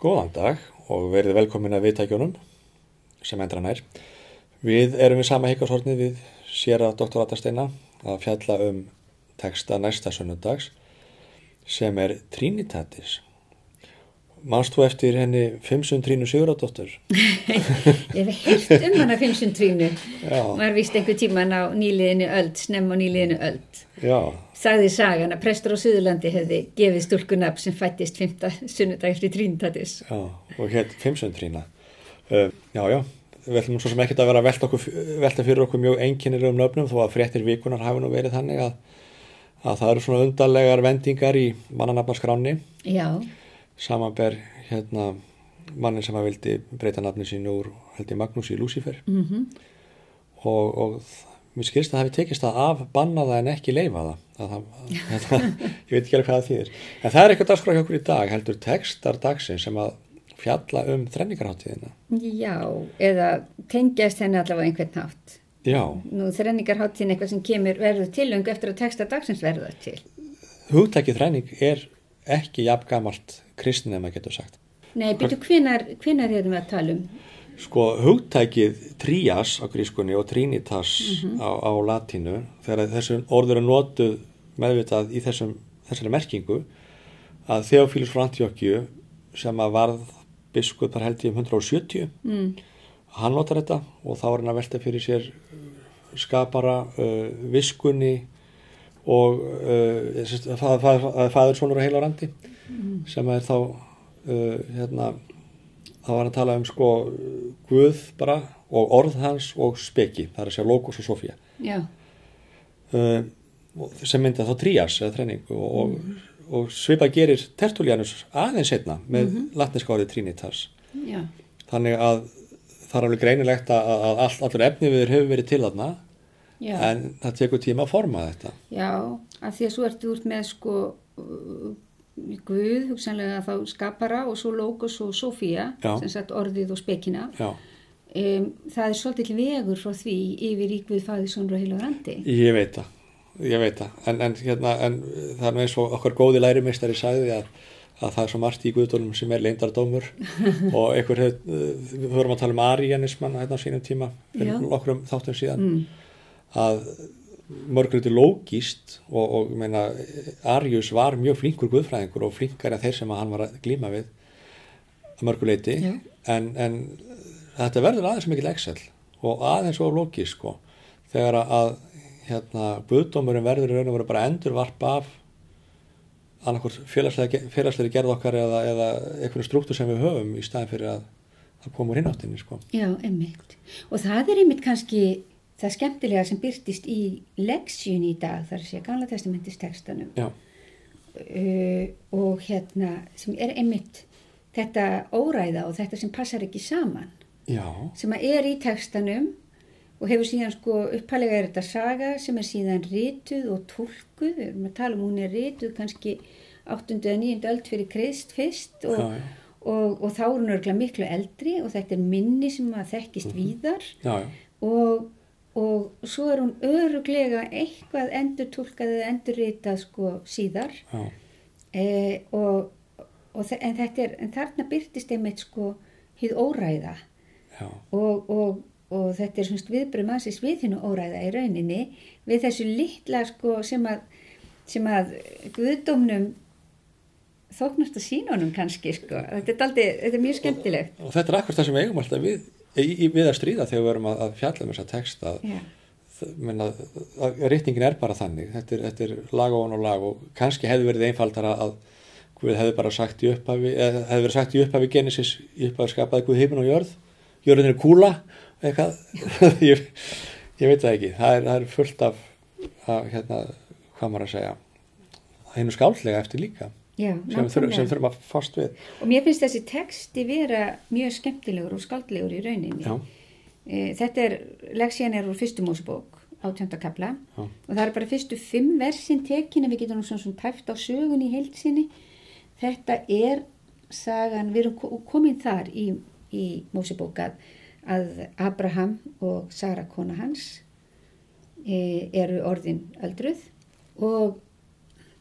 Góðan dag og verið velkomin að viðtækjunum sem endra nær. Við erum við sama hikkarshornið við sér að Dr. Atasteina að fjalla um texta næsta sönnudags sem er Trinitatis. Manst þú eftir henni Fimsun Trínu Sigurðardóttur? Ég hef heilt um hana Fimsun Trínu. Já. Var vist einhver tíman á nýliðinu öld, snemm á nýliðinu öld. Já, Sagði sagan að prestur á Suðurlandi hefði gefið stúlkunab sem fættist 5. sunnudag eftir Trinitatis. já, og hér Fimsun Trína. Uh, já, já, við ætlum svo sem ekkert að vera að velta, okkur, velta fyrir okkur mjög einkennilegum nöfnum þó að fréttir vikunar hafi nú verið þannig að, að það eru svona undarlegar vendingar í mannanafnaskráni. Já, samanber hérna mannin sem að vildi breyta nafni sínu úr held ég Magnús í Lucifer mhm, og, og þ- mér skilst að það hefði tekist að afbanna það en ekki leifa það, að það ég veit ekki alveg hvað það þýðir en það er eitthvað dagskrá hjá okkur í dag heldur textar dagsins sem að fjalla um þrenningarháttíðina já, eða tengjast henni allavega einhvern nátt. já, Nú þrenningarháttíðin eitthvað sem kemur verður tilöng eftir að texta dagsins verður til. hugtækið þrenning er ekki jafn gamalt kristin ef maður getur sagt Nei, byrju, hvenar, hvenar erum við að tala um? Sko hugtækið trias á grískunni og trinitas á, á latínu þegar þessu orður er notuð meðvitað í þessum, þessari merkingu að Theophilus frá Antiochíu sem að varð biskupar held ég um 170 Mm. hann notar þetta og þá er hann að velta fyrir sér uh, skapara uh, viskunni og uh, fæður svonur á heila randi sem er þá uh, hérna þá var hann að tala um sko Guð bara og orð hans og speki, það er að segja Logos og Sofía uh, sem mynda þá trías eða þrenning og, og, og svipa gerir Tertullianus aðeins setna með mm -hmm. latneska orðið Trinitas já, þannig að það er alveg greinilegt að, að all, allur efni við hefur verið til þarna já. en það tekur tíma að forma þetta. Já, af því að svo ertu úr með sko Guð, hugsanlega þá skapara og svo Logos og Sofía, sem sagt orðið og spekina. já, Um, það er svolítið vegur frá því yfir í Guð Fæðisson og Heilu Randi. ég veit það ég veit það, en, en, hérna, en það er eins og okkar góði lærimestari sagði að, að það er svo margt í guðdólum sem er leindardómur og einhver hef, við vorum að tala um arianisman hérna á sínum tíma fyrir Já. nokkrum þáttum síðan Mm. að mörgruti lógist og, og meina, Arius var mjög flinkur guðfræðingur og flinkar en þeir sem að hann var að glíma við að mörguleiti en, en þetta verður aðeins mikil Excel og aðeins of lógist sko þegar að hérna, guðdómurinn verður raun og veru bara endurvarp af annarkvort félagslega, félagslega gerð okkar eða, eða einhvern struktúr sem við höfum í staðin fyrir að það komur hinn áttinni sko. Já, einmitt. Og það er einmitt kannski það skemmtilega sem byrtist í leksjun í dag, þar sé gamla testamentistextanum uh, og hérna sem er einmitt þetta óræða og þetta sem passar ekki saman já, sem að er í textanum og hefur síðan sko uppalega er þetta saga sem er síðan rituð og tólkuð, við erum að tala um hún er rituð kannski 8. eða 9. öld fyrir Krist fyrst og, Já, já. og, og þá er hún örgulega miklu eldri og þetta er minni sem að þekkist víðar já, já, og, og svo er hún öruglega eitthvað endur tólkað eða endur ritað sko síðar e, og, og en þetta er, en þarna byrtist einmitt sko hýð óræða og, og, og þetta er svona viðbröð mannsins við hennu óræða í rauninni við þessu litla sko sem að, sem að guðdómnum þóknast að sínunum kannski sko. Þetta er, aldrei, þetta er mjög skemmtilegt. Og þetta er akkur það sem við eigum alltaf við, í, í, við að stríða þegar við erum að, að fjalla um þessa text að, Já, það- menna, að reytingin er bara þannig. Þetta er, þetta er lag og og lag og kannski hefði verið einfaldara að Guð hefði bara sagt í upphafi, eða hefði verið sagt í upphafi Genesis, í upphafi skapaði Guð heiminn og jörð, jörðin er kúla, ég, ég veit það ekki. Það er, það er fullt af, af hérna, hvað maður að segja, hennu skállega eftir líka já, sem þurfum, sem þurfum að fást við. Og mér finnst þessi texti vera mjög skemmtilegur og skaldlegur í rauninni. Já, E, Þetta er, leksían er úr fyrstu mósebók, átjönda kapla Já. og það er bara fyrstu fimm versin tekin en við getum svona, svona tæft á sögun í heilsinni. Þetta er sagan, við erum ko- komin þar í, í mósebók að, Abraham og Sara kona hans e, eru orðin öldruð og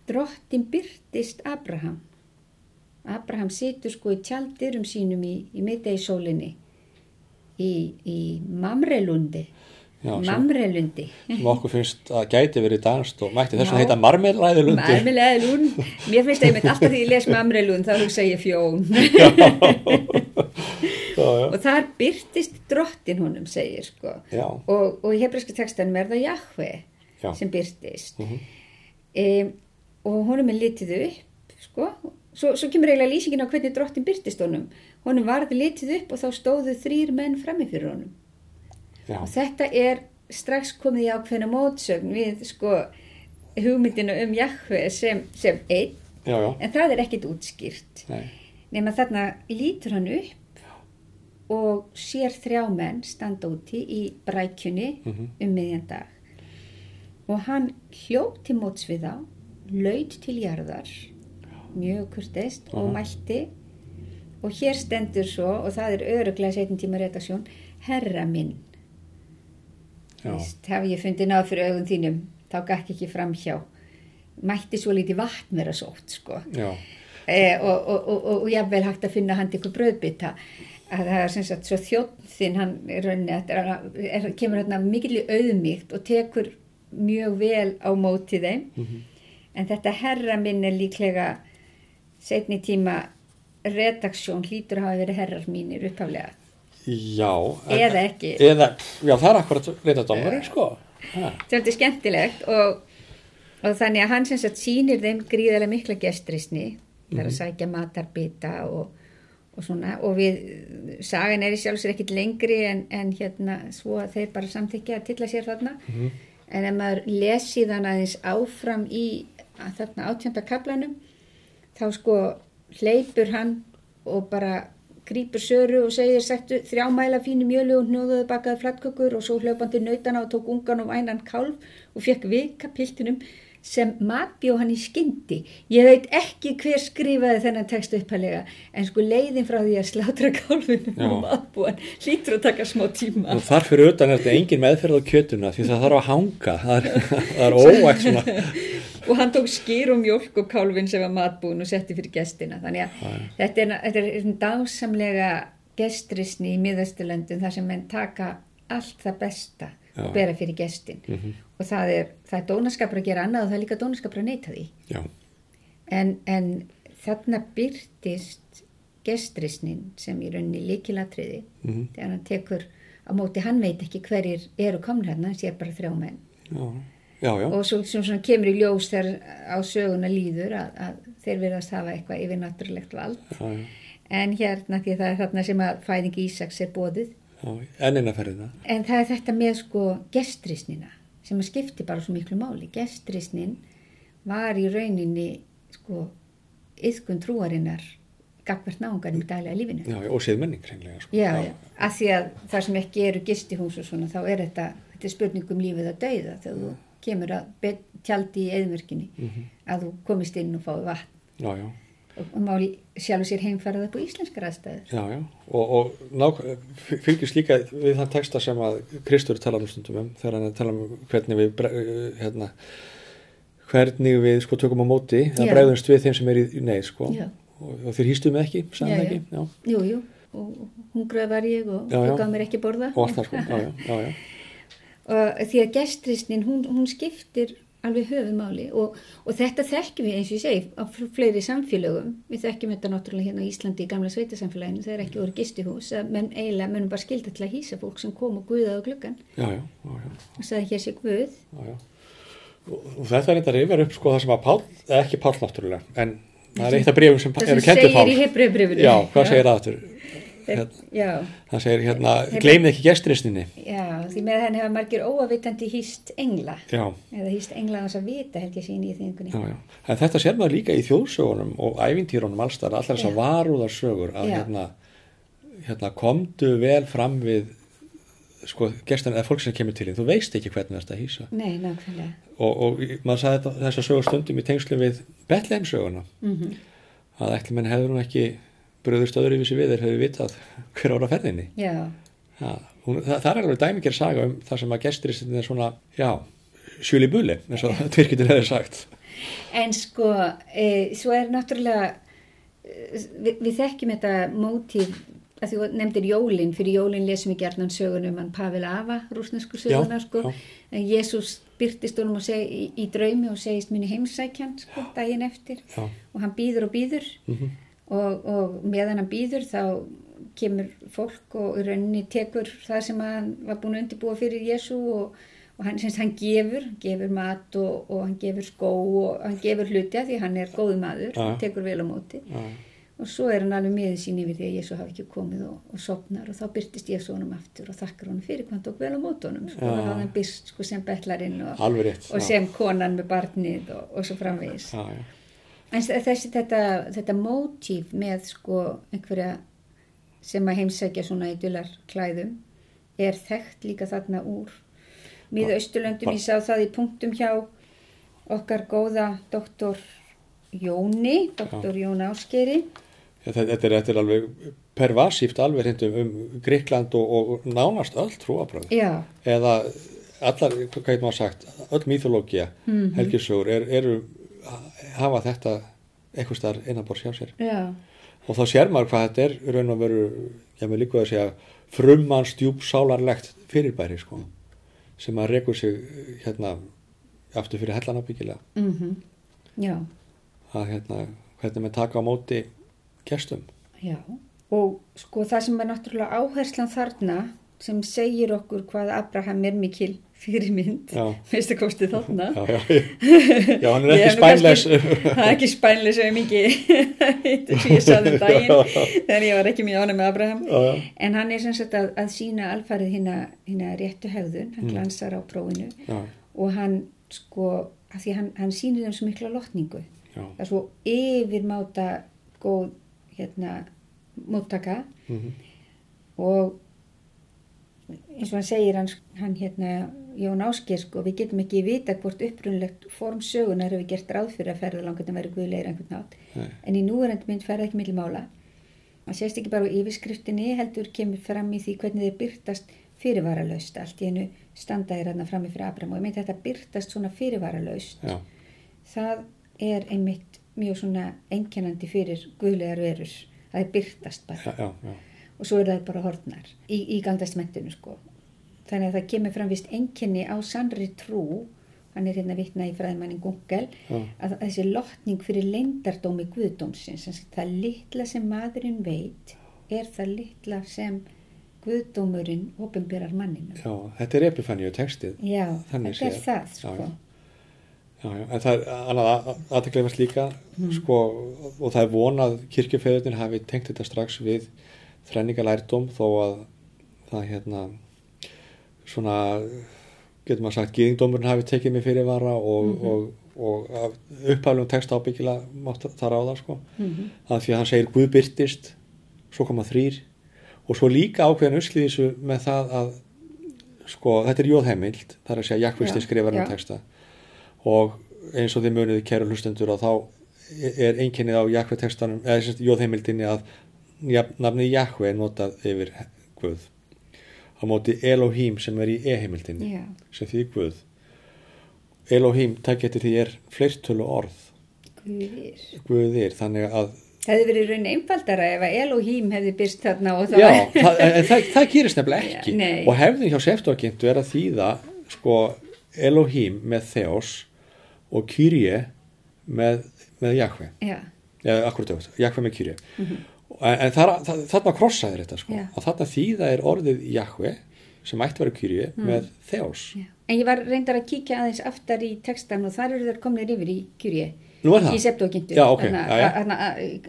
drottin byrtist Abraham. Abraham situr sko í tjaldirum sínum í, í middegissólinni í, í Mamrelundi Já, Mamrelundi sem okkur finnst að gæti verið danst og mætti þess að heita marmelæðilundir Marmelælun mér finnst einmitt alltaf því ég les Mamrelun þá hugsa ég fjón. Já, já, og þar byrtist drottin honum segir sko. Og, og í hebræska textanum er það Jahve sem byrtist Mhm. um, og honum er litið upp sko, svo, svo kemur eiginlega lýsingin á hvernig drottin byrtist honum. Honum varð litið upp og þá stóðu þrýr menn frammi fyrir honum. Já, og þetta er strax komið í ákveðna mótsögn við sko hugmyndinu um Jahve sem, sem einn. Já, já, en það er ekkit útskýrt. Nei, nema þarna lítur hann upp og sér þrjá menn standa úti í brækjunni Mhm. um miðjan dag. Og hann hljóp til móts við þá laut til jarðar mjög kurteist og Aha. mælti. Og hér stendur svo og það er öruglega setjum tíma redakjón herra minn. Já, Víst, hafi ég fundið náð fyrir augum þínum þá gakk ekki fram hjá. Mætti svo lítið vatn vera sótt sko. E, og, og, og, og, og jafnvel hægt að finna hann ykkur bröðbytta að það er sem sagt svo þjóðþinn hann er rauninni að er, er, kemur hérna mikill í auðmíkt og tekur mjög vel á móti þeim. Mhm. En þetta herra minn er líklega setni tíma redaksjón hlýtur að hafa verið herrar mínir upphaflega. Já eða ekki. Eða, já, það er akkurat reynda dómarinn, sko. Þetta er skemmtilegt og, og þannig að hann sem sagt sýnir þeim gríðarlega mikla gestrisni það er að sækja matarbita og, og svona og við sagan er í sjálfsvegar ekkit lengri en, en hérna svo að þeir bara samþykja að tilla sér þarna. Mhm. en ef maður lesi þann aðeins áfram í að þarna átjönda kaplanum þá sko hleypur hann og bara grípur söru og segir sættu þrjá mæla fínu mjölu og hnúðuðu bakaði flatkökur og svo hlaupandi nautana og tók ungan og vænan kálf og fekk vika piltinum sem matbjó hann í skyndi. Ég veit ekki hver skrifaði þennan text upphælega en sko leiðin frá því að slátra kálfunum og matbúan hlýtur að taka smá tíma. og þar fyrir utan er þetta engin meðferð á kjötuna því það þarf að hanga það er, það er óvægt svona og hann tók skýr og mjólk og kálfin sem var matbúin og setti fyrir gestina. Þannig að þetta er, þetta er dásamlega gestrisni í miðasturlöndum þar sem menn taka allt það besta Já. og bera fyrir gestin. Mhm. og það er, það er dónaskapur að gera annað og það er líka dónaskapur að neyta því. En, en þarna byrtist gestrisnin sem í rauninni líkilatriði Mhm. þegar hann tekur á móti, hann veit ekki hverjir eru komnir hérna, hann sér bara þrjá menn. Já, já, já, og svo sem svona kemur í ljós þegar á söguna líður að, að þeir verðast hafa eitthvað yfir náttúrulegt vald en hérna því að það er þarna sem að fæðingi Ísaks er bóðið ferðina. En það er þetta með sko gestrisnina sem að skipti bara svo miklu máli. Gestrisnin var í rauninni sko yðkun trúarinnar gagvart náunganum í daglega lífinu. Já, og séðmenning sko. Að því að það sem ekki eru gistihús og svona, þá er þetta, þetta er spurning um lífið að dauða þegar þú kemur að tjaldi í eðmörkinni að þú komist inn og fáið vatn. Já, já, og, og má sjálf sér heimfarað upp á íslenskar aðstæður. já, já. Og, og nák, fylgjast líka við þann texta sem að Kristur talar um stundum um þegar hann tala um hvernig við uh, hérna hvernig við sko tökum á móti eða bregðumst við þeim sem er í, neyð sko. Já. og, og þeir hýstu mig ekki, já. ekki já. Jú, jú, og hungrað var ég og þú gaf mér ekki borða. og allt það sko, já, já, já, og því að gestrisnin hún, hún skiptir alveg höfumáli og, og þetta þekkjum við eins og ég segi á fl- fleiri samfélögum. Við þekkjum þetta náttúrulega hérna á Íslandi í gamla sveitasamfélaginu þegar ekki voru gistihús menn eiginlega mennum bara skilda til að hýsa fólk sem kom og guðaði á gluggan já, já, já, og sagði hér sé guð. Og, og þetta er þetta rifjar upp sko það sem að Pál, ekki Pál náttúrulega, en það er eitt af brefum sem það eru sem kentur segir Pál. í hvað segir það aftur? Þeir- já, Það segir hérna, gleymið ekki gestrisninni. já, því með henni hafa margir óavitandi hýst engla Já, eða hýst engla þess að vita held ég sín í þingunni þetta sér maður líka í þjóðsögunum og ævintýrunum allstar, allar þessar Já. varúðarsögur að Já. hérna, hérna komdu vel fram við sko gestan eða fólk sem kemur til þín, þú veist ekki hvernig þetta hýsa. Nei, nákvæmlega Og, og maður sagði þetta, þessar sögur stundum í tengslu við Bethlehem söguna. mm að ætli menn hefur hún ekki bröðust öðru við sér við þeir hefur vitað hver ára ferðinni. Já, ha, hún, það, það er alveg dæmikir saga um það sem að gesturistinn er svona já, sjúli búli eins og tvirkjutur hefur sagt. En sko, e, svo er náttúrulega við, við þekkjum þetta mótíf að þú nefndir jólinn, fyrir jólinn lesum við gerðan sögunum hann Pavel Ava, rúsnesku söguna sko, en Jésús byrtist honum seg, í, í draumi og segist minni heimsækjan sko, daginn eftir. Já. og hann býður og býður Mhm. Og, og meðan hann býður þá kemur fólk og rauninni tekur það sem hann var búin að undirbúa fyrir Jésu og, og hann, hann gefur, gefur mat og, og hann gefur skó og hann gefur hluti af því hann er góðu maður, Já. tekur vel á móti Já. og svo er hann alveg miður sín yfir því að Jésu hafi ekki komið og, og sopnar og þá byrtist Jésu honum aftur og þakkar honum fyrir hvað hann tók vel á móti honum sko, hafði hann byrst sko, sem betlarinn og, sem konan með barnið og, og svo framvegis já, já. En þessi þetta, þetta mótíf með sko einhverja sem að heimsækja svona í dular klæðum er þekkt líka þarna úr miða Östurlöndum, ég sá það í punktum hjá okkar góða doktor Jóni, doktor Jón Áskeri Já, þetta, þetta, er, þetta er alveg pervasíft alveg hreint um, um Gríkland og, og nánast öll trúabröð Já, eða allar, hvað heit maður sagt öll mýþológia, mm. -hmm. helgisögur er, eru, hafa þetta eitthvað starf innanbórs hjá sér. Já, og þá sér maður hvað þetta er raun og veru, ég með líka að segja frummanns djúb sálarlegt fyrirbæri sko, sem að rekur sig hérna aftur fyrir hellan ábyggilega. Mhm, já, að hérna, hvernig með taka á móti gestum. Já. Og sko það sem er náttúrulega áherslan þarna sem segir okkur hvað Abraham er mikil fyrirmynd, Já. veistu kostið þarna. já, já, já, hann er ekki spænleis Það er ekki spænleis sem mikið sem ég saði um daginn þegar ég var ekki mjög ánæg með Abraham. Já, en hann er sem sagt að, að sína alfarið hina, hina réttu hegðun hann glansar á prófinu. Og hann sko að því hann, hann sýnir þeim svo mikla lotningu. Það er svo yfirmáta góð hérna móttaka. Mhm, og eins og hann segir hann, hann hérna Jón Ásker sko, við getum ekki vita hvort upprunlegt form sögunar hefur gert ráð fyrir að ferða langt að vera guðleir einhvern nátt Nei. en í núverandi mynd ferða ekki milli mála. Það sést ekki bara á yfirskriftinni heldur kemur fram í því hvernig þeir byrtast fyrirvaralaust. Allt í einu standa þeir hérna frammi fyrir Abram og ég myndi þetta byrtast svona fyrirvaralaust. Já, það er einmitt mjög svona einkennandi fyrir guðlegar verur að þeir byrtast bara. Já, já, já. Og svo er það bara hortnar í, í galdastmentinu sko. Þannig að það kemur fram vist enkenni á sannri trú, hann er hérna vitna í fræðmannin Gungel, Já. að þessi lotning fyrir leyndardómi guðdómsins, það litla sem maðurinn veit er það litla sem guðdómurinn ofinberar manninu. já, þetta er epifaníu textið Já, Þannig þetta er það sko. já. Já, en það er annað aðtekleifast líka sko, og það er vonað kirkjufeðutin hafi tengt þetta strax við þrenningalærdóm þó að það hérna svona getur maður sagt gýðingdómurinn hafi tekið mig fyrirvara og, og, og af upphæflum text ábyggilega mátt það ráða sko Mhm. að því að hann segir Guð byrtist svo koma þrýr og svo líka ákveðin usli þessu með það að sko þetta er jóðheimild það er að segja jakvisti Já, skrifar um já. texta og eins og þið muniði kæru hlustendur að þá er einkennið á jakvi textanum eða jóðheimildinni að nafnið jakvi er notað yfir Guð. Á móti Elohim sem er í e-heimildinni Já, sem því Guð. Elohim, takk eftir því er fleirtölu orð guðir. Guðir, þannig að Það hefði verið raun einfaldara ef að Elohim hefði byrst þarna og það Já, það, það, það gerist nefnilega ekki. Já, og hefðin hjá Septuagintu er að þýða sko Elohim með Theos og Kyrie með, með Jakve Já, eða akkurat Jakve með Kyrie. En, en þar, það, þarna krossaðir þetta sko að þarna þýða er orðið Jakve sem ætti að vera Kyrie með Theos já. En ég var reyndar að kíkja aðeins aftar í textan og þar eru þeir komnir yfir í er það? Í septókindu. Já, ok, já, já.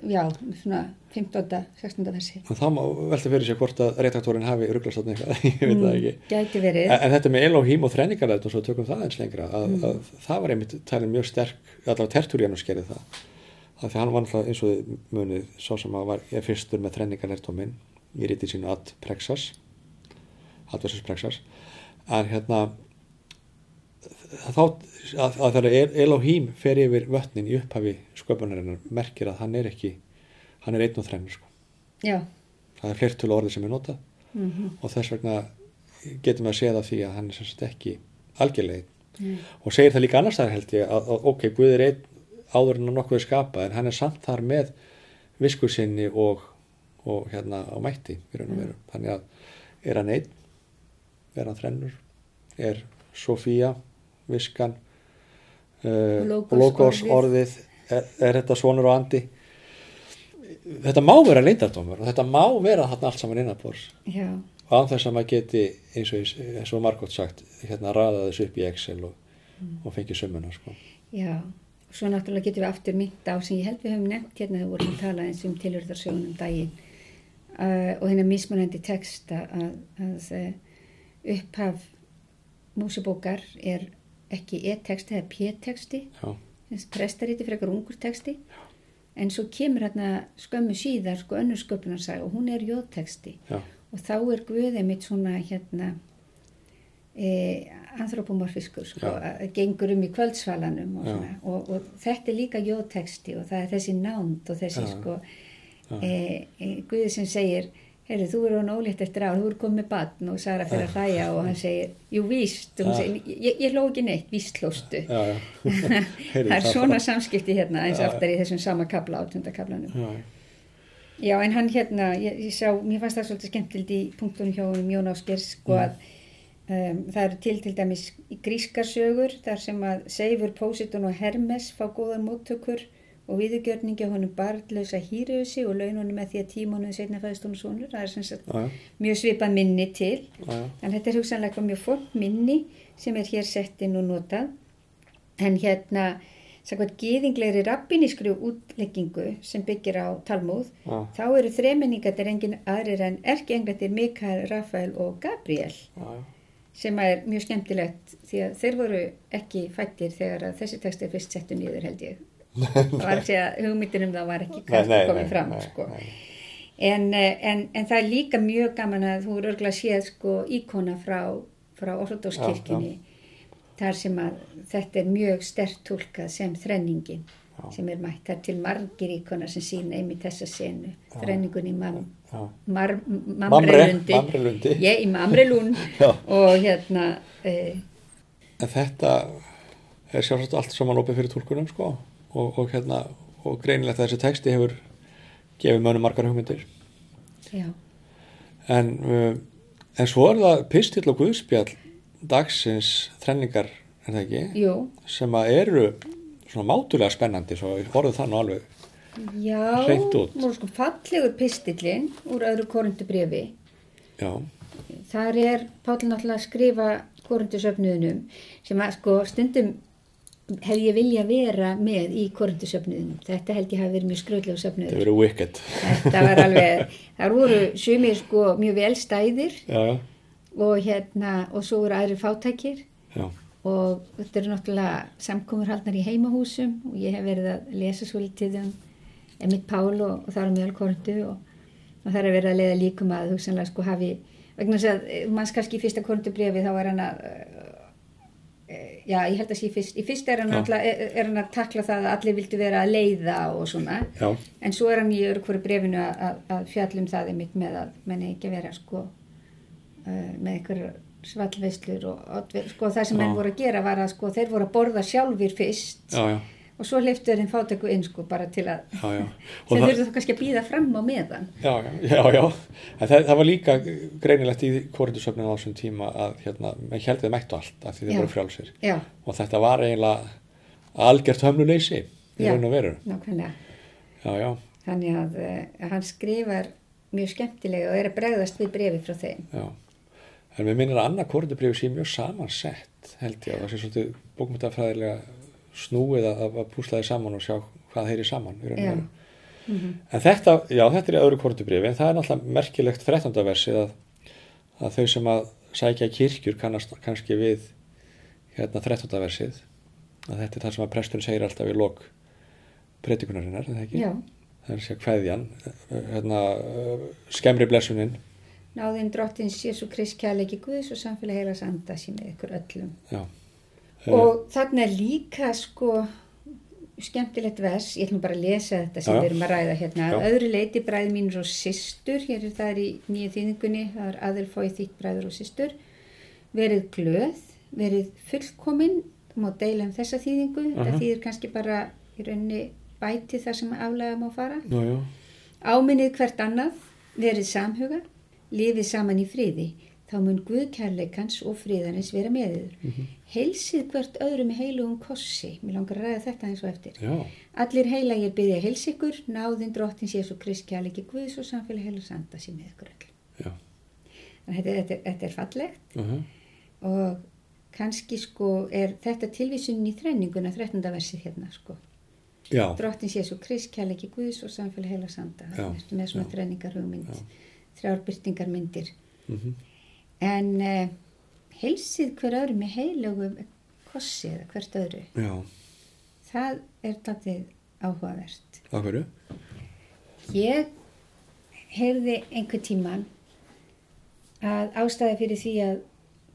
Já, svona 15. 16. versi. en það má velta fyrir sér hvort að redaktorin hafi rugglast þarna eitthvað, ég veit það ekki Gæti verið. En, en þetta með Elohim og þrenningarlega og svo tökum það eins lengra að, Mm. að það var einmitt talin mjög sterk allavega Tertúrianus gerði það að því hann var náttúrulega eins og munið svo sem að var ég fyrstur með þrenningarlega í rítið sínu ad Prexas ad versus Prexas en hérna þá að, að þegar El- Elohim fer yfir vötnin í upphafi sköpunarinnar merkir að hann er ekki hann er einn og þrennur sko Já. það er fleirtölu orði sem er notað Mm og þess vegna getum við að segja það því að hann er sagt ekki algjörlega einn. Mm. og segir það líka annars þar held ég að, að ok, Guð er einn áður en að nokkuð skapað en hann er samt þar með viskur sinni og, og hérna á mætti veru. Þannig að er hann einn, er hann þrennur, er Sofía, viskan, uh, Logos logos orðið. orðið, er, er þetta svonur og andi. Þetta má vera leindardómur og þetta má vera þarna allt saman innanbors já, og án þess að maður geti eins og, eins og Margot sagt hérna ræða þessu upp í Excel og, og fengi summuna sko. já. Svo náttúrulega getum við aftur mynd á sem ég held við höfum nefnt hérna þegar við vorum að tala eins um tilhörðarsögunum daginn. Uh, og hérna mismunandi texta að, að uh, upphaf músibókar er ekki e-texti eða p-texti. Já, prestaríti fyrir eitthvað ungur texti. En svo kemur hérna skömmu síðar sko önnur sköpunarsaga og hún er jóðtexti já, og þá er Guðið mitt svona hérna e, anthropomorfiskur sko, gengur um í kvöldsvalanum og, og, og þetta er líka jóðtexti og það er þessi nánd og þessi Já. sko e, e, Guðið sem segir heyrðu, þú eru hann ólétt eftir ár, þú eru komið með batn og Sara fyrir að hlæja og hann segir jú víst, hún segir, ég, ég hló ekki neitt, víst hlóstu. Það er svona samskipti hérna eins aftar í þessum sama kabla áttundakablanum Já, Já, en hann hérna, ég, ég sá, mér fannst það svolítið skemmtildi í punktunum hjá Jón Áskers, sko Mm. að um, það eru til til dæmis grískarsögur þar sem að Seifur, Pósitun og Hermes fá góðan móttökur og viðurgjörningi á honum barnlösa hýriusi og laununum með því að tímanuðu setna fæðist honum sonur. Það er sem sagt já, mjög svipað minni til. já. En þetta er hugsanlega mjög fólk minni sem er hér sett inn og notað. En hérna, sagvað geðinglegri rabbinískri útleggingu sem byggir á Talmúð, Já. þá eru þremenningatir engin aðrir en erkienglatir Mikael, Rafael og Gabriel já. Sem er mjög skemmtilegt því að þeir voru ekki fættir þegar að þessi text er fyrst settu nýður held ég. það var ekki að hugmyndin um það var ekki kannski komið fram nei, sko. nei. En, eh, en, en það er líka mjög gaman að þú eru örgulega séð sko íkona frá, frá orðóskirkjunni þar sem að þetta er mjög stert tólkað sem þrenningin. Sem er mætt. Það er til margir íkona sem sína einmitt þessa senu, þrenningun í mam, mar, Mamre, Mamrelundi. Mamrelundi. Ég í Mamrelund. Og hérna, e, En þetta er sjálfsagt allt saman opið fyrir tólkunum sko. Og, og hérna og greinilegt að þessi texti hefur gefið mönnum margar hugmyndir. Já, en, en svo er það pistill og guðspjall dagsins þrenningar er það ekki? Jú, sem að eru svona mátulega spennandi svo orðið það nú alveg já, nú sko fallegur pistillin úr öðru korundubrefi já, Þar er Páll náttúrulega að skrifa korundusöfnuðunum sem að sko stundum hef ég vilja vera með í korundusöfnuðunum. Þetta held ég hafi verið mjög skröðlega söfnuður. verið wicked. Þetta var alveg, þar voru sumir sko mjög vel stæðir. Já, og hérna og svo voru aðrir fátækir. Já, og þetta eru náttúrulega samkomur haldnar í heimahúsum og ég hef verið að lesa svolítið um Emmett Pál og, og það er mjög korundu og, og það er verið að leiða líkum að hugsanlega sko hafi vegna þess að eh, manns kannski í fyrsta korundubrefi þá er hann að eh, já ég held að sé fyrst í fyrst er hann, alltaf, er, hann að takla það að allir vildu vera að leiða og svona. Já, en svo er hann í öru hverju brefinu að, að, að fjallum það einmitt með að menni ekki vera sko með einhverjar svallveislur og, og sko það sem Já. menn voru að gera var að sko þeir voru að borða sjálfur fyrst já, já, og svo hleyftu þeir þeim fátöku inn sko bara til að já, þeir þurftu þá kannski að býða fram á meðan. Já, já, það, það var líka greinilegt í korindusöfninu á þessum tíma að hérna, menn held þeim mættu allt af því þeir voru frjálsir. Já, og þetta var eiginlega algjört hömluleysi í raun og veru. þannig að, uh, að hann skrifar mjög skemmtilega og er að bregðast við brefi frá þeim. Já. En mér minnir að annað korindubrifu sé mjög samansett held ég og það sé svolítið bókmyndafræðilega snúið að, að púsla þið saman og sjá hvað þeir eru saman veru. Mhm. En þetta, já, þetta er í öðru korindubrifi en það er náttúrulega merkilegt 13. versið að, að þau sem að sækja kirkjur kannast kannski við hérna 13. versið að þetta er það sem að presturinn segir alltaf í lok predikunarinnar, er það ekki? já, Það er að segja kveðjan, hérna, skemmri blessunin, náðin drottins Jésu Krist kærleiki Guðs og samfélag heilas anda sé með ykkur öllum já. Og þarna er líka sko skemmtilegt vers, ég ætlum bara að lesa þetta sem við erum að ræða hérna. Já. Að öðru leiti bræði mínur og systur, hér er það í nýju þýðingunni, það er aðilfóið þitt bræður og systur. Verið glöð, verið fullkomin, þú má deila um þessa þýðingu, Aha. þetta þýðir kannski bara í rauninni bæti það sem aflega má fara. Áminnið hvert annað, verið samhuga, lifið saman í friði, þá mun Guðkærleikans og friðarins vera með yður. Mhm. Heilsið hvert öðrum heilugum kossi, mér langar að ræða þetta eins og eftir. Já, Allir heilagir byggja heils ykkur, náðin drottins Jésu Krist, kærleiki Guðs og samfélag heil og sanda sem með ykkur öll. já. Þannig að Þetta, þetta, þetta er fallegt Uh og kannski sko er þetta tilvísunin í þrenninguna 13. versið hérna sko. Já, Drottins Jésu Krist, kærleiki Guðs og samfélag heil og sanda. Með svona já. þrenningar hugmynd, Já. Þrjárbyrtingar myndir. mm En uh, heilsið hver öðru með heilugum kossi eða hvert öðru, já. það er daldið áhugavert. Af hverju? Ég heyrði einhver tíman að ástæði fyrir því að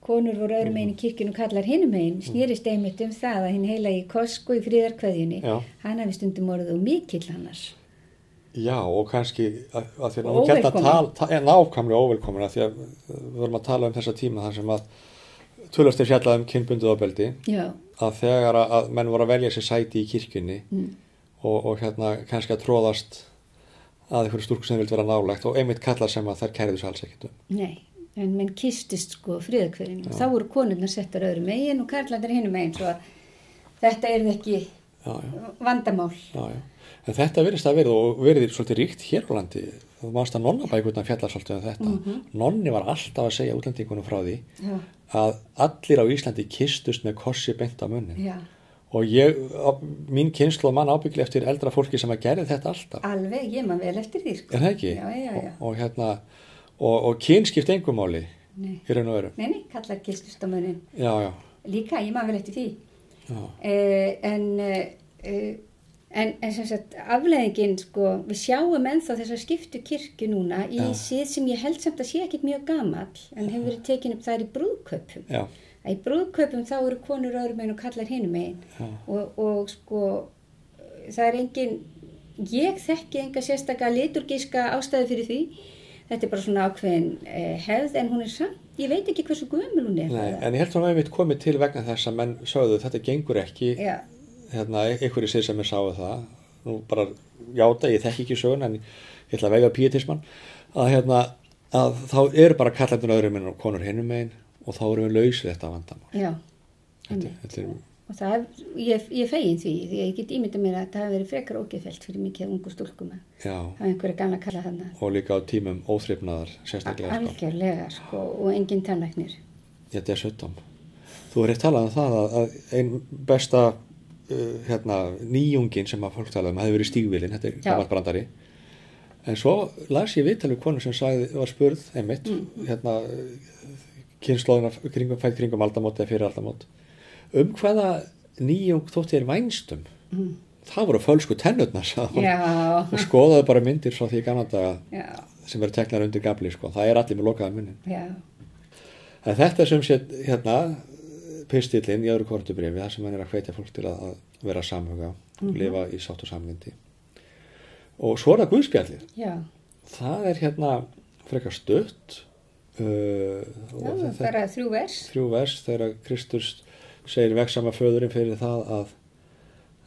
konur voru öðrum meginn í kirkjun og kallar hinum meginn snýrist einmitt um það að hinn heila í kosko í fríðarkveðjunni Já. hann hafi stundum orðið og mikill annars Já, og kannski að, að því að nú gæta að tala, nákvæmlega óvelkomin að því að við vorum að tala um þessa tíma þar sem að tölast er fjallað um kynbundið ofbeldi. Að þegar að, menn voru að velja sér sæti í kirkjunni mm. og, og hérna kannski að tróðast að einhverju stúrku sem vildi vera nálægt og einmitt kallar sem að þær kæriðu svo alls ekkert um. nei en menn kistist sko fríðarkveðjunni og þá voru konurnar settar öðrum meginn og karlandir hinum meginn svo að þetta er ekki Já, já, vandamál. Já, já. En þetta verðist að verið og verið svolítið ríkt hér á landi. Þú mást að nonnabækurna fjallar svolítið um þetta. Nonni var alltaf að segja útlendingunum frá því Já, að allir á Íslandi kistust með korsi beint á munnin. já, Og ég, mín kynslu og mann ábyggli eftir eldra fólki sem að gerði þetta alltaf. alveg, ég maður vel eftir því sko það ekki? Já, Og, og hérna, og, og kyn skipt engum máli nei, í raun og veru. nei, nei, kallar kistist á já, Líka, ég maður vel eftir því. Uh, en, uh, en, en sagt, afleðingin, sko, við sjáum ennþá þess að skiptu kirkju núna í Já. síð sem ég held samt að sé ekkit mjög gamall, en hefur verið tekin upp þar í brúðkaupum. já, Að í brúðkaupum þá eru konur öðrum einn og kallar hinum einn já, og, og sko, það er engin, ég þekki enga sérstaka liturgíska ástæði fyrir því. Þetta er bara svona ákveðin eh, hefð en hún er samt, ég veit ekki hversu gömul hún er. Nei, en ég held að hún hefði komið til vegna þess að menn sögðu þetta gengur ekki Já, hérna, einhverju sér sem er sáu það nú bara játa, ég þekki ekki sögun en ég ætla að vega píetismann að hérna, að þá eru bara kallandun öðrum en konur hinnum megin og þá erum við lausið þetta vandamál já. þetta, þetta er, Og það, hef- ég, ég fegin því, því ég get ímyndað mér að það hefur verið frekar ógeðfelt fyrir mikið ungu stúlkum að einhverja gamla kalla þarna. og líka á tímum óþrifnaðar sérstaklega sko. Algjörlega, sko, og engin tannlæknir. þetta er söttum þú er eitt talað um það að, að einn besta uh, hérna, nýjungin sem að fólk tala um hefði verið stígvilin, þetta er gammal brandari. En svo las ég viðtalið konu sem sagði, var spurð einmitt, Mm. hérna kynnslóðina kringum, fætt kringum aldamót eða fyrir aldamót um hvaða nýjung þótti er vænstum? Mm. það voru fölsku tennutnar og skoðaði bara myndir frá því já, sem verður teknar undir gabli sko. það er allir með lokaða En þetta sem sé hérna pistillin í öðru kortubrifi þar sem hann er að hvetja fólk til að, vera samhuga og lifa í sátt og samlindi og svo er það Guðspjallið já. það er hérna frekar stutt uh, og þetta bara þrjú vers. þrjú vers þegar Kristus segir veksama föðurinn fyrir það að,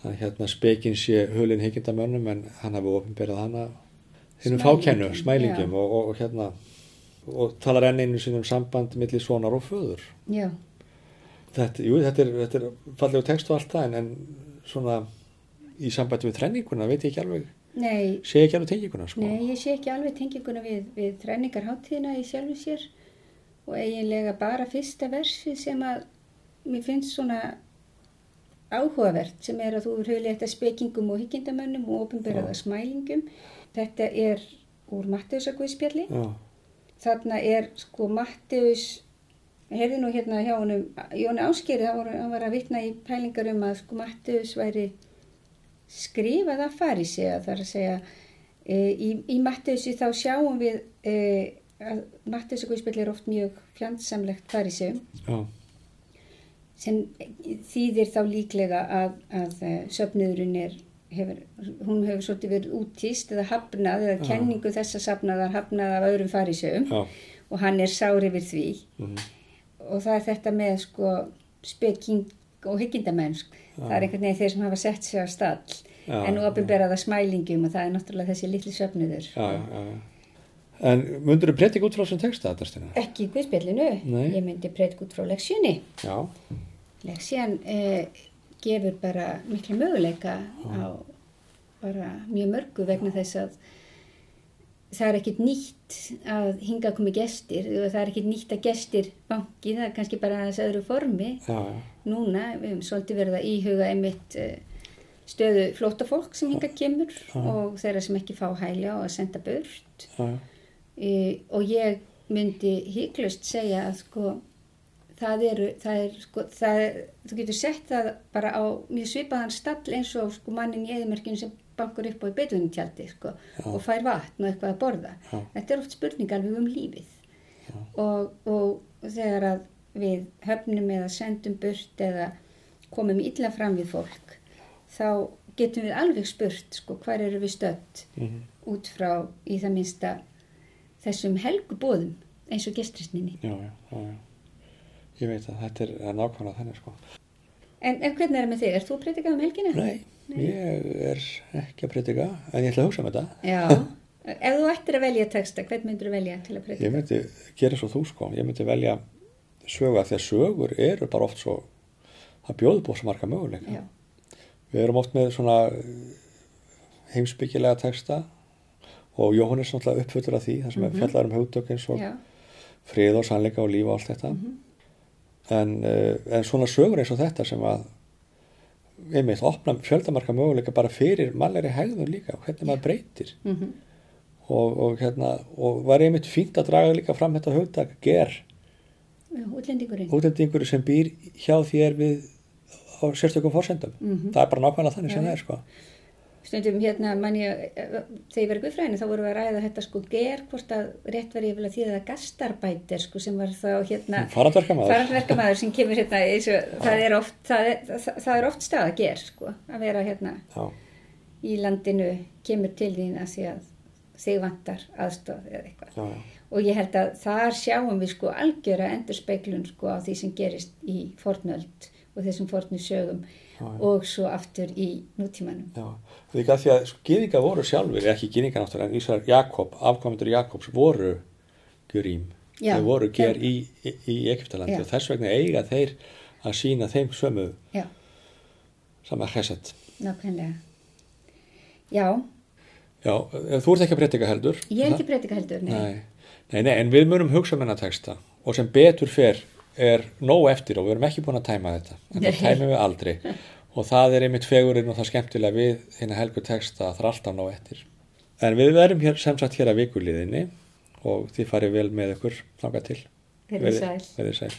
að hérna spekin sé hulin hyggjendamönnum en hann hafi ofinberað hana hinnum fákennu, smælingum já. og, og, og hérna og talar enn einu sinni um samband milli sonar og föður Já, þetta, jú, þetta er, þetta er fallegu text og allt það en, en svona í sambandi við þrenninguna veit ég ekki alveg nei, sé ekki alveg tenginguna sko. nei, ég sé ekki alveg tenginguna við, við þrenningarháttíðina í sjálfu sér og eiginlega bara fyrsta versið sem að mér finnst svona áhugavert sem er að þú er höfðið þetta spekingum og hyggindamönnum og ofinberaða smælingum. Þetta er úr Matteusarguðspjalli. já, Þarna er sko Matteus, ég heyrði nú hérna hjá honum, Jóni Áskeri, hann var, að vitna í pælingar um að sko Matteus væri skrifað af farisi að það er að segja. E, í, í Matteusi þá sjáum við e, að Matteusarguðspjalli er oft mjög fjandsamlegt farisegum já, sem þýðir þá líklega að, að eh, söfniðurinn er, hefur, hún hefur svolítið verið útíst eða hafnað eða Já. kenningu þessa safnaðar hafnað af öðrum farisöfum já, og hann er sár yfir því. Mhm, og það er þetta með sko speking og hyggindamenn það er einhvern veginn þeir sem hafa sett sig á stall Já, en ofinbera það smælingum og það er náttúrulega þessi litli söfnuður. já, já, já. En mundur þú predika út frá þessum texta þetta stina? Ekki í guðspjallinu, Nei. ég myndi predika út frá leksjunni. Leksjan eh, gefur bara miklu möguleika á bara mjög mörgu vegna þess að það er ekkit nýtt að hinga komi gestir og það er ekkit nýtt að gestir banki, það er kannski bara þess öðru formi. Já, já, núna, við höfum svolítið verið að íhuga einmitt eh, stöðu flótafólk sem hinga kemur og þeirra sem ekki fá hæli á að senda já, já. e, og ég myndi hygglust segja að sko það eru, það er sko, það þú getur sett það bara á mjög svipaðan stall eins og sko mannin í eðimerkinu sem bankur upp á í betunum tjaldi sko og fær vatn og eitthvað að borða. Já. Þetta er oft spurning alveg um lífið og, og þegar að við höfnum eða sendum burt eða komum illa fram við fólk þá getum við alveg spurt sko hvar eru við stödd Mhm. út frá í það minnsta þessum helgubóðum eins og gestrisninni. já, já, já, já. Ég veit að þetta er, nákvæmlega þannig sko. En, en hvernig er það með þig? Er þú að predikað um helgina? Nei, ég er ekki að predika, en ég ætla að hugsa um þetta. Já. Ef þú ættir að velja texta, hvern myndur þú velja til að predika? Ég myndi gera svo þú sko, ég myndi velja sögu að því að sögur eru bara oft svo, það bjóður búið svo marga möguleika. Já. Við erum oft með svona heimsbyggilega texta og Jóhannes náttúrulega uppfyllur af því, það sem mm -hmm. fjallar um hugtök eins og Já. frið og sannleika og líf og allt þetta. en, uh, en svona sögur eins og þetta sem að einmitt opna fjöldamarka möguleika bara fyrir mannlegri hegðun líka, hvernig maður breytir. Mm Og, og, hérna, og var einmitt fínt að draga líka fram þetta hugtak ger Útlendingurinn. útlendingur sem býr hjá þér við á sérstökum fórsendum Mhm. það er bara nákvæmlega þannig sem það er sko Stundum hérna, mann ég, þegar ég verið guðfræðinu þá vorum við að ræða þetta sko ger, hvort að rétt var ég að því að gastarbætir sko sem var þá hérna farandverkamaður farandverkamaður sem kemur hérna eins og það er oft, það er, það, er oft stað að ger sko að vera hérna já, í landinu kemur til þín að því að þig vantar aðstof eða eitthvað. já, Og ég held að þar sjáum við sko algjöra endurspeglun sko á því sem gerist í fornöld og þessum fornu sögum. Og svo aftur í nútímanum. já. Líka því að sko, gyðinga voru sjálfur, ekki gyðinga náttúrulega en Ísar Jakob, afkomendur Jakobs voru gurím, þeir voru ger í, í, í Egyptalandi Já. og þess vegna eiga þeir að sína þeim sömu Já, sama hesset nákvæmlega. Já, Já, en þú ert ekki að breytika heldur ég er ekki breytika heldur, nei. Nei, nei, nei, en við munum hugsa um hennar texta og sem betur fer er nóg eftir og við erum ekki búin að tæma þetta. En það tæmum við aldrei. Og það er einmitt fegurinn og það skemmtilega við hérna helgu texta að það er alltaf nóg eftir. En við verum hér sem sagt hér að vikuliðinni og þið farið vel með ykkur þangað til. Verið sæl. Verið sæl